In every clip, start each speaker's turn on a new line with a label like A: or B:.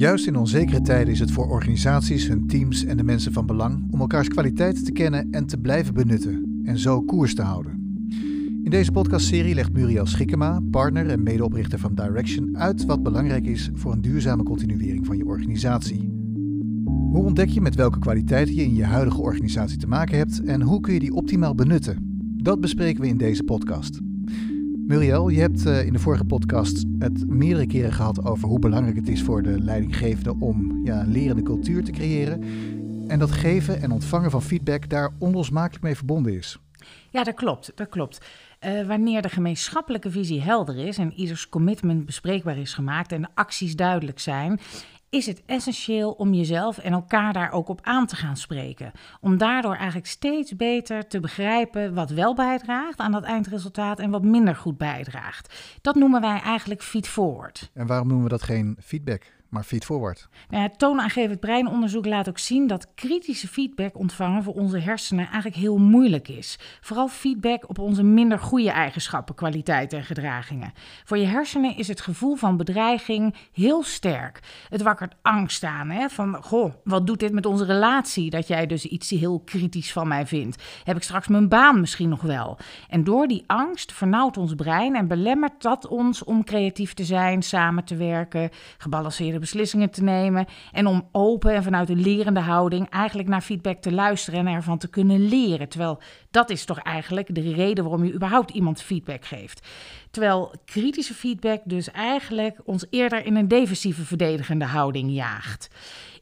A: Juist in onzekere tijden is het voor organisaties, hun teams en de mensen van belang om elkaars kwaliteiten te kennen en te blijven benutten en zo koers te houden. In deze podcastserie legt Muriel Schikkema, partner en medeoprichter van Direction, uit wat belangrijk is voor een duurzame continuering van je organisatie. Hoe ontdek je met welke kwaliteiten je in je huidige organisatie te maken hebt en hoe kun je die optimaal benutten? Dat bespreken we in deze podcast. Muriel, je hebt eh, in de vorige podcast het meerdere keren gehad over hoe belangrijk het is voor de leidinggevende om ja, een lerende cultuur te creëren. En dat geven en ontvangen van feedback daar onlosmakelijk mee verbonden is.
B: Ja, dat klopt. Dat klopt. Uh, wanneer de gemeenschappelijke visie helder is en ieders commitment bespreekbaar is gemaakt en de acties duidelijk zijn, is het essentieel om jezelf en elkaar daar ook op aan te gaan spreken. Om daardoor eigenlijk steeds beter te begrijpen wat wel bijdraagt aan dat eindresultaat en wat minder goed bijdraagt. Dat noemen wij eigenlijk feed forward.
A: En waarom noemen we dat geen feedback? Maar feedforward.
B: Nou ja, toonaangevend breinonderzoek laat ook zien dat kritische feedback ontvangen voor onze hersenen eigenlijk heel moeilijk is. Vooral feedback op onze minder goede eigenschappen, kwaliteiten en gedragingen. Voor je hersenen is het gevoel van bedreiging heel sterk. Het wakkert angst aan, hè? van goh, wat doet dit met onze relatie dat jij dus iets heel kritisch van mij vindt? Heb ik straks mijn baan misschien nog wel? En door die angst vernauwt ons brein en belemmert dat ons om creatief te zijn, samen te werken, gebalanceerde beslissingen te nemen. En om open en vanuit een lerende houding eigenlijk naar feedback te luisteren en ervan te kunnen leren. Terwijl dat is toch eigenlijk de reden waarom je überhaupt iemand feedback geeft. Terwijl kritische feedback dus eigenlijk ons eerder in een defensieve verdedigende houding jaagt.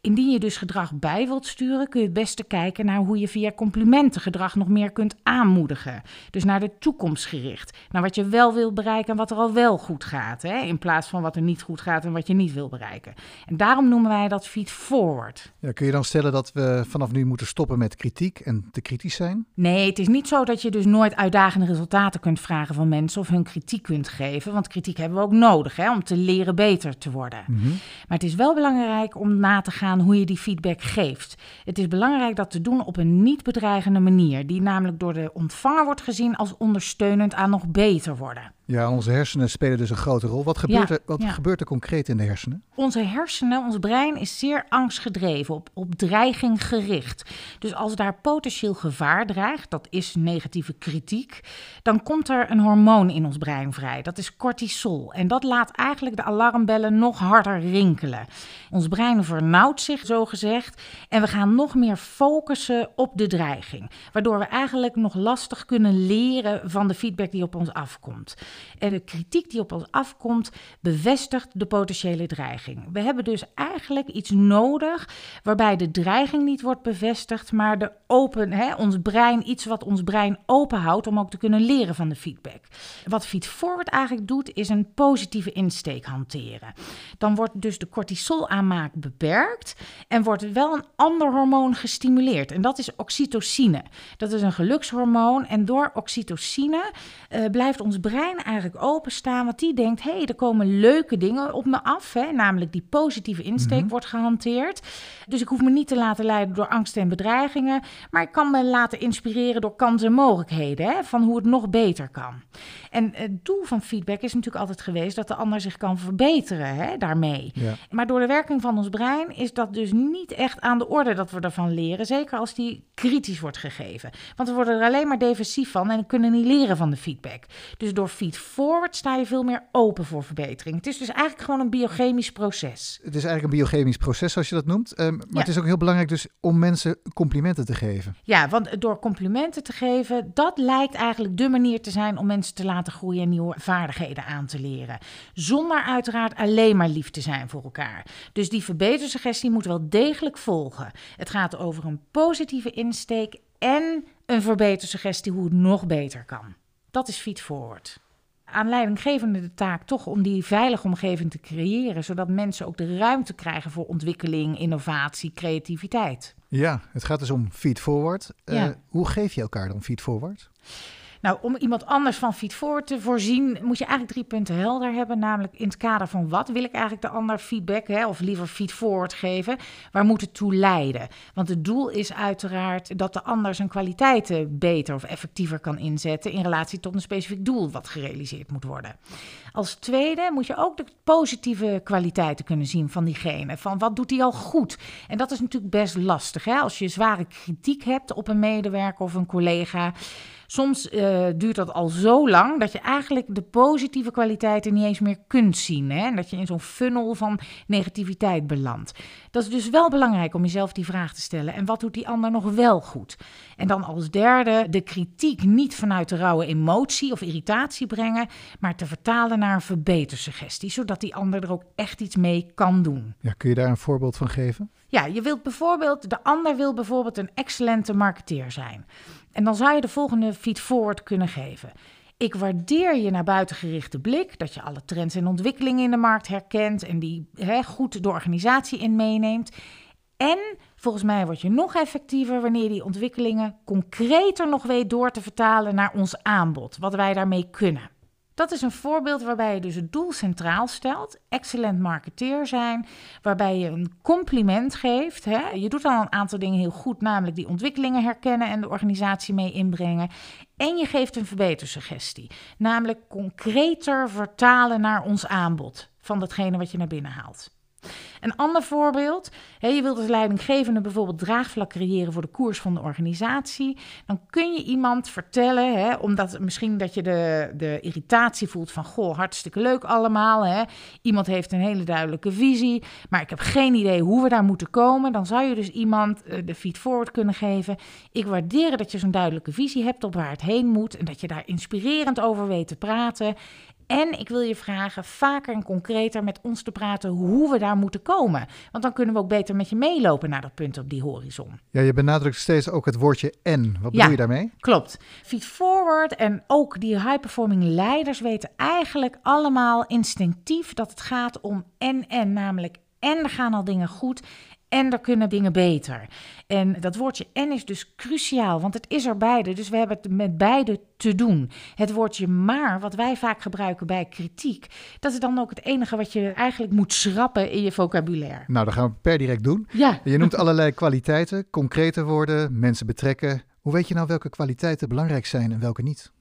B: Indien je dus gedrag bij wilt sturen, kun je het beste kijken naar hoe je via complimenten gedrag nog meer kunt aanmoedigen. Dus naar de toekomst gericht. Naar wat je wel wilt bereiken en wat er al wel goed gaat. Hè? In plaats van wat er niet goed gaat en wat je niet wil bereiken. En daarom noemen wij dat feed forward.
A: Ja, kun je dan stellen dat we vanaf nu moeten stoppen met kritiek en te kritisch zijn?
B: Nee, het is niet zo dat je dus nooit uitdagende resultaten kunt vragen van mensen of hun kritiek kunt geven. Want kritiek hebben we ook nodig hè, om te leren beter te worden. Mhm. Maar het is wel belangrijk om na te gaan hoe je die feedback geeft. Het is belangrijk dat te doen op een niet bedreigende manier, die namelijk door de ontvanger wordt gezien als ondersteunend aan nog beter worden.
A: Ja, onze hersenen spelen dus een grote rol. Wat gebeurt, er, wat gebeurt er concreet in de hersenen?
B: Onze hersenen, ons brein is zeer angstgedreven, op, op dreiging gericht. Dus als daar potentieel gevaar dreigt, dat is negatieve kritiek, dan komt er een hormoon in ons brein vrij. Dat is cortisol. En dat laat eigenlijk de alarmbellen nog harder rinkelen. Ons brein vernauwt zich, zo gezegd, en we gaan nog meer focussen op de dreiging. Waardoor we eigenlijk nog lastig kunnen leren van de feedback die op ons afkomt. En de kritiek die op ons afkomt, bevestigt de potentiële dreiging. We hebben dus eigenlijk iets nodig waarbij de dreiging niet wordt bevestigd, maar de open, hè, ons brein, iets wat ons brein openhoudt om ook te kunnen leren van de feedback. Wat feedforward eigenlijk doet, is een positieve insteek hanteren. Dan wordt dus de cortisolaanmaak beperkt en wordt wel een ander hormoon gestimuleerd. En dat is oxytocine. Dat is een gelukshormoon. En door oxytocine uh, blijft ons brein eigenlijk openstaan. Want die denkt, hé, hey, er komen leuke dingen op me af. Hè? Namelijk die positieve insteek mhm. wordt gehanteerd. Dus ik hoef me niet te laten leiden door angst en bedreigingen. Maar ik kan me laten inspireren door kansen en mogelijkheden. Hè? Van hoe het nog beter kan. En het doel van feedback is natuurlijk altijd geweest dat de ander zich kan verbeteren hè, daarmee. Maar door de werking van ons brein is dat dus niet echt aan de orde dat we ervan leren. Zeker als die kritisch wordt gegeven. Want we worden er alleen maar defensief van en kunnen niet leren van de feedback. Dus door feed forward sta je veel meer open voor verbetering. Het is dus eigenlijk gewoon een biochemisch proces.
A: Het is eigenlijk een biochemisch proces, zoals je dat noemt. Um, maar het is ook heel belangrijk dus om mensen complimenten te geven.
B: Ja, want door complimenten te geven, dat lijkt eigenlijk de manier te zijn om mensen te laten groeien en nieuwe vaardigheden aan te leren. Zonder uiteraard alleen maar lief te zijn voor elkaar. Dus die verbetersuggestie moet wel degelijk volgen. Het gaat over een positieve insteek en een verbetersuggestie hoe het nog beter kan. Dat is feed forward aan leidinggevende de taak toch om die veilige omgeving te creëren, zodat mensen ook de ruimte krijgen voor ontwikkeling, innovatie, creativiteit.
A: Ja, het gaat dus om feed forward. Uh, hoe geef je elkaar dan feed forward?
B: Nou, om iemand anders van feedforward te voorzien, moet je eigenlijk drie punten helder hebben. Namelijk in het kader van wat wil ik eigenlijk de ander feedback, hè, of liever feedforward geven? Waar moet het toe leiden? Want het doel is uiteraard dat de ander zijn kwaliteiten beter of effectiever kan inzetten in relatie tot een specifiek doel wat gerealiseerd moet worden. Als tweede moet je ook de positieve kwaliteiten kunnen zien van diegene. Van wat doet hij al goed? En dat is natuurlijk best lastig. Hè? Als je zware kritiek hebt op een medewerker of een collega Soms uh, duurt dat al zo lang dat je eigenlijk de positieve kwaliteiten niet eens meer kunt zien. Hè? En dat je in zo'n funnel van negativiteit belandt. Dat is dus wel belangrijk om jezelf die vraag te stellen. En wat doet die ander nog wel goed? En dan als derde de kritiek niet vanuit de rauwe emotie of irritatie brengen, maar te vertalen naar een verbetersuggestie, zodat die ander er ook echt iets mee kan doen.
A: Ja, kun je daar een voorbeeld van geven?
B: Ja, je wilt bijvoorbeeld, de ander wil bijvoorbeeld een excellente marketeer zijn. En dan zou je de volgende feed-forward kunnen geven. Ik waardeer je naar buiten gerichte blik, dat je alle trends en ontwikkelingen in de markt herkent en die goed de organisatie in meeneemt. En volgens mij word je nog effectiever wanneer je die ontwikkelingen concreter nog weet door te vertalen naar ons aanbod, wat wij daarmee kunnen. Dat is een voorbeeld waarbij je dus het doel centraal stelt, excellent marketeer zijn, waarbij je een compliment geeft. Hè. Je doet al een aantal dingen heel goed, namelijk die ontwikkelingen herkennen en de organisatie mee inbrengen. En je geeft een verbetersuggestie, namelijk concreter vertalen naar ons aanbod van datgene wat je naar binnen haalt. Een ander voorbeeld, je wilt als leidinggevende bijvoorbeeld draagvlak creëren voor de koers van de organisatie. Dan kun je iemand vertellen, hè, omdat misschien dat je de, de irritatie voelt van, goh, hartstikke leuk allemaal. Hè. Iemand heeft een hele duidelijke visie, maar ik heb geen idee hoe we daar moeten komen. Dan zou je dus iemand uh, de feed forward kunnen geven. Ik waardeer dat je zo'n duidelijke visie hebt op waar het heen moet en dat je daar inspirerend over weet te praten. En ik wil je vragen vaker en concreter met ons te praten hoe we daar moeten komen. Want dan kunnen we ook beter met je meelopen naar dat punt op die horizon.
A: Ja, je benadrukt steeds ook het woordje en. Wat bedoel je daarmee?
B: Klopt. Feed forward en ook die high-performing leiders weten eigenlijk allemaal instinctief dat het gaat om en en. Namelijk en gaan al dingen goed en er kunnen dingen beter. En dat woordje en is dus cruciaal, want het is er beide. Dus we hebben het met beide te doen. Het woordje maar, wat wij vaak gebruiken bij kritiek, dat is dan ook het enige wat je eigenlijk moet schrappen in je vocabulaire.
A: Nou, dat gaan we per direct doen.
B: Ja.
A: Je noemt allerlei kwaliteiten, concrete woorden, mensen betrekken. Hoe weet je nou welke kwaliteiten belangrijk zijn en welke niet?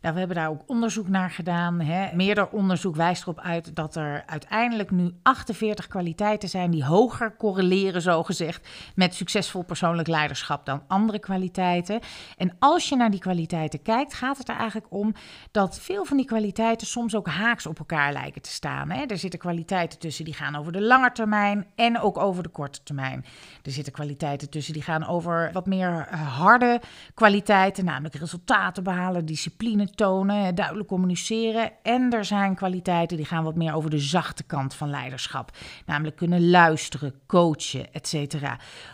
B: Nou, we hebben daar ook onderzoek naar gedaan. Hè. Meerder onderzoek wijst erop uit dat er uiteindelijk nu 48 kwaliteiten zijn die hoger correleren, zogezegd, met succesvol persoonlijk leiderschap dan andere kwaliteiten. En als je naar die kwaliteiten kijkt, gaat het er eigenlijk om dat veel van die kwaliteiten soms ook haaks op elkaar lijken te staan. Hè. Er zitten kwaliteiten tussen die gaan over de lange termijn en ook over de korte termijn. Er zitten kwaliteiten tussen die gaan over wat meer eh, harde kwaliteiten, namelijk resultaten behalen, discipline tonen, duidelijk communiceren. En er zijn kwaliteiten die gaan wat meer over de zachte kant van leiderschap. Namelijk kunnen luisteren, coachen, etc.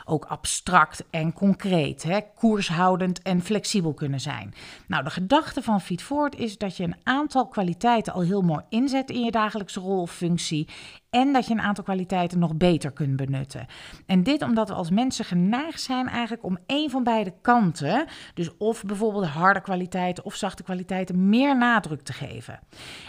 B: Ook abstract en concreet, hè, koershoudend en flexibel kunnen zijn. Nou, de gedachte van Feed Forward is dat je een aantal kwaliteiten al heel mooi inzet in je dagelijkse rol of functie en dat je een aantal kwaliteiten nog beter kunt benutten. En dit omdat we als mensen geneigd zijn eigenlijk om een van beide kanten, dus of bijvoorbeeld harde kwaliteiten of zachte kwaliteiten, meer nadruk te geven.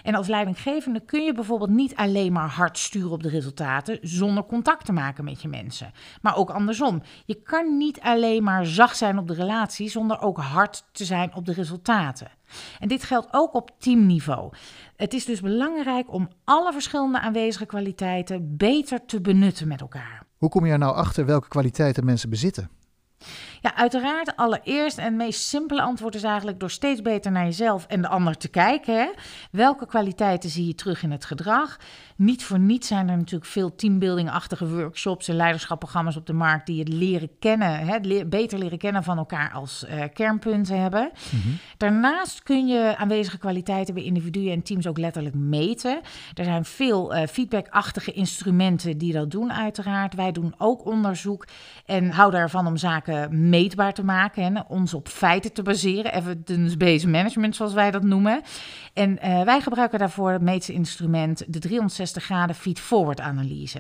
B: En als leidinggevende kun je bijvoorbeeld niet alleen maar hard sturen op de resultaten zonder contact te maken met je mensen. Maar ook andersom. Je kan niet alleen maar zacht zijn op de relatie zonder ook hard te zijn op de resultaten. En dit geldt ook op teamniveau. Het is dus belangrijk om alle verschillende aanwezige kwaliteiten beter te benutten met elkaar.
A: Hoe kom je er nou achter welke kwaliteiten mensen bezitten?
B: Ja, uiteraard. Allereerst en het meest simpele antwoord is eigenlijk door steeds beter naar jezelf en de ander te kijken. Hè? Welke kwaliteiten zie je terug in het gedrag? Niet voor niets zijn er natuurlijk veel teambuilding-achtige workshops en leiderschapprogramma's op de markt die het leren kennen, hè, beter leren kennen van elkaar als uh, kernpunten hebben. Mhm. Daarnaast kun je aanwezige kwaliteiten bij individuen en teams ook letterlijk meten. Er zijn veel uh, feedback-achtige instrumenten die dat doen, uiteraard. Wij doen ook onderzoek en houden ervan om zaken meetbaar te maken en ons op feiten te baseren, evidence-based management zoals wij dat noemen. En uh, wij gebruiken daarvoor het meetse instrument de 360 360 graden feed-forward analyse.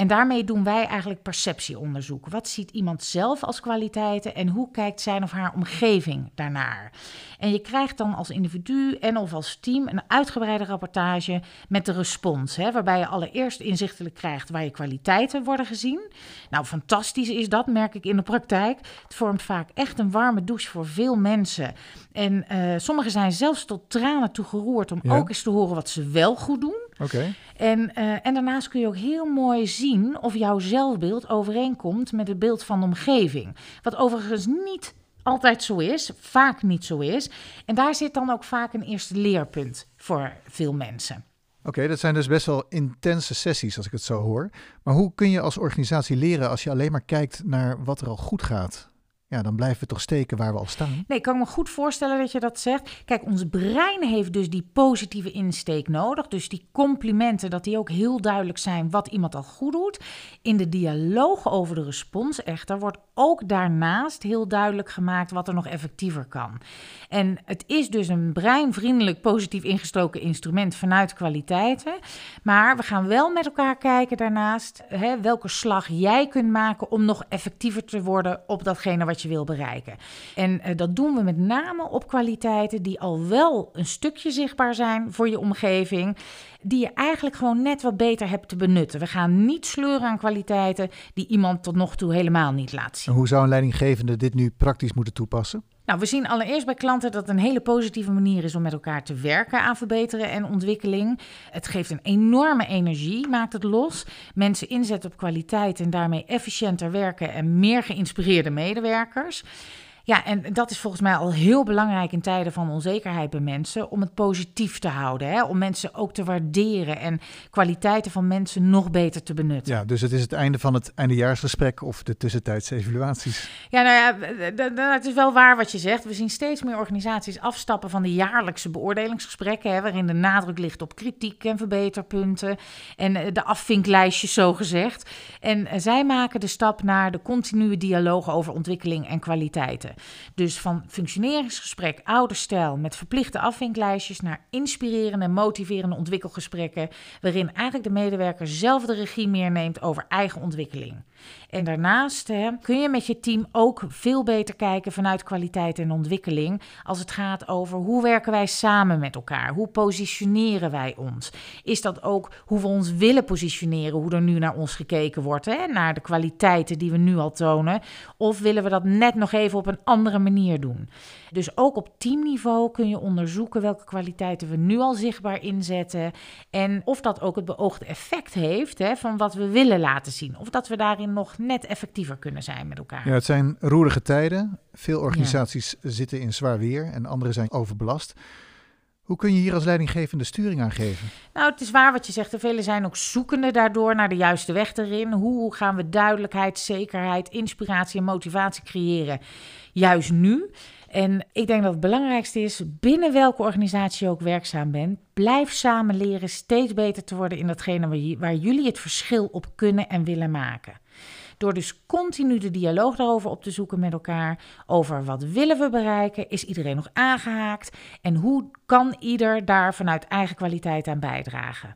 B: En daarmee doen wij eigenlijk perceptieonderzoek. Wat ziet iemand zelf als kwaliteiten en hoe kijkt zijn of haar omgeving daarnaar? En je krijgt dan als individu en of als team een uitgebreide rapportage met de respons, hè, waarbij je allereerst inzichtelijk krijgt waar je kwaliteiten worden gezien. Nou, fantastisch is dat, merk ik in de praktijk. Het vormt vaak echt een warme douche voor veel mensen. En uh, sommigen zijn zelfs tot tranen toe geroerd om ook eens te horen wat ze wel goed doen.
A: Oké.
B: En, uh, en daarnaast kun je ook heel mooi zien of jouw zelfbeeld overeenkomt met het beeld van de omgeving. Wat overigens niet altijd zo is, vaak niet zo is. En daar zit dan ook vaak een eerste leerpunt voor veel mensen.
A: Oké, dat zijn dus best wel intense sessies als ik het zo hoor. Maar hoe kun je als organisatie leren als je alleen maar kijkt naar wat er al goed gaat? Ja, dan blijven we toch steken waar we al staan.
B: Nee, ik kan me goed voorstellen dat je dat zegt. Kijk, ons brein heeft dus die positieve insteek nodig. Dus die complimenten, dat die ook heel duidelijk zijn wat iemand al goed doet. In de dialoog over de respons echter wordt ook daarnaast heel duidelijk gemaakt wat er nog effectiever kan. En het is dus een breinvriendelijk, positief ingestoken instrument vanuit kwaliteiten. Maar we gaan wel met elkaar kijken daarnaast hè, welke slag jij kunt maken om nog effectiever te worden op datgene wat je wil bereiken. En uh, dat doen we met name op kwaliteiten die al wel een stukje zichtbaar zijn voor je omgeving, die je eigenlijk gewoon net wat beter hebt te benutten. We gaan niet sleuren aan kwaliteiten die iemand tot nog toe helemaal niet laat zien.
A: En hoe zou een leidinggevende dit nu praktisch moeten toepassen?
B: Nou, we zien allereerst bij klanten dat het een hele positieve manier is om met elkaar te werken aan verbeteren en ontwikkeling. Het geeft een enorme energie, maakt het los. Mensen inzetten op kwaliteit en daarmee efficiënter werken en meer geïnspireerde medewerkers. Ja, en dat is volgens mij al heel belangrijk in tijden van onzekerheid bij mensen, om het positief te houden. Hè? Om mensen ook te waarderen en kwaliteiten van mensen nog beter te benutten.
A: Ja, dus het is het einde van het eindejaarsgesprek of de tussentijdse evaluaties.
B: Ja, nou ja, het is wel waar wat je zegt. We zien steeds meer organisaties afstappen van de jaarlijkse beoordelingsgesprekken, hè, waarin de nadruk ligt op kritiek en verbeterpunten en eh, de afvinklijstjes, zo gezegd. En eh, zij maken de stap naar de continue dialoog over ontwikkeling en kwaliteiten. Dus van functioneringsgesprek, ouderstijl met verplichte afvinklijstjes naar inspirerende en motiverende ontwikkelgesprekken, waarin eigenlijk de medewerker zelf de regie meer neemt over eigen ontwikkeling. En daarnaast hè, kun je met je team ook veel beter kijken vanuit kwaliteit en ontwikkeling als het gaat over hoe werken wij samen met elkaar? Hoe positioneren wij ons? Is dat ook hoe we ons willen positioneren, hoe er nu naar ons gekeken wordt, hè? naar de kwaliteiten die we nu al tonen? Of willen we dat net nog even op een andere manier doen? Dus ook op teamniveau kun je onderzoeken welke kwaliteiten we nu al zichtbaar inzetten en of dat ook het beoogde effect heeft hè, van wat we willen laten zien. Of dat we daarin nog net effectiever kunnen zijn met elkaar.
A: Ja, het zijn roerige tijden. Veel organisaties zitten in zwaar weer en andere zijn overbelast. Hoe kun je hier als leidinggevende sturing aan geven?
B: Nou, het is waar wat je zegt. Velen zijn ook zoekende daardoor naar de juiste weg erin. Hoe gaan we duidelijkheid, zekerheid, inspiratie en motivatie creëren? Juist nu. En ik denk dat het belangrijkste is, binnen welke organisatie je ook werkzaam bent, blijf samen leren steeds beter te worden in datgene waar jullie het verschil op kunnen en willen maken. Door dus continu de dialoog daarover op te zoeken met elkaar. Over wat willen we bereiken? Is iedereen nog aangehaakt? En hoe kan ieder daar vanuit eigen kwaliteit aan bijdragen?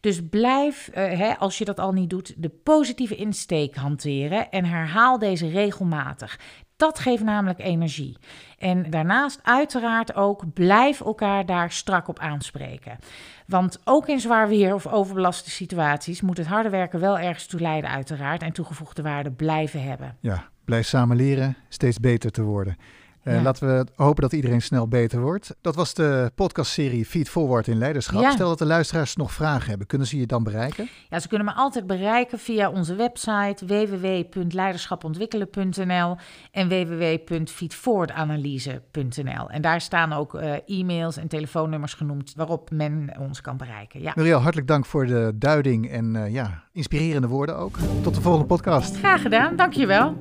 B: Dus blijf, uh, hè, als je dat al niet doet, de positieve insteek hanteren en herhaal deze regelmatig. Dat geeft namelijk energie. En daarnaast uiteraard ook blijf elkaar daar strak op aanspreken. Want ook in zwaar weer of overbelaste situaties moet het harde werken wel ergens toe leiden uiteraard en toegevoegde waarde blijven hebben.
A: Ja, blijf samen leren steeds beter te worden. Uh, Laten we hopen dat iedereen snel beter wordt. Dat was de podcastserie Feed Forward in Leiderschap. Stel dat de luisteraars nog vragen hebben, kunnen ze je dan bereiken?
B: Ja, ze kunnen me altijd bereiken via onze website www.leiderschapontwikkelen.nl en www.feedforwardanalyse.nl. En daar staan ook uh, e-mails en telefoonnummers genoemd waarop men ons kan bereiken. Ja.
A: Muriel, hartelijk dank voor de duiding en uh, ja, inspirerende woorden ook. Tot de volgende podcast.
B: Graag gedaan, dankjewel.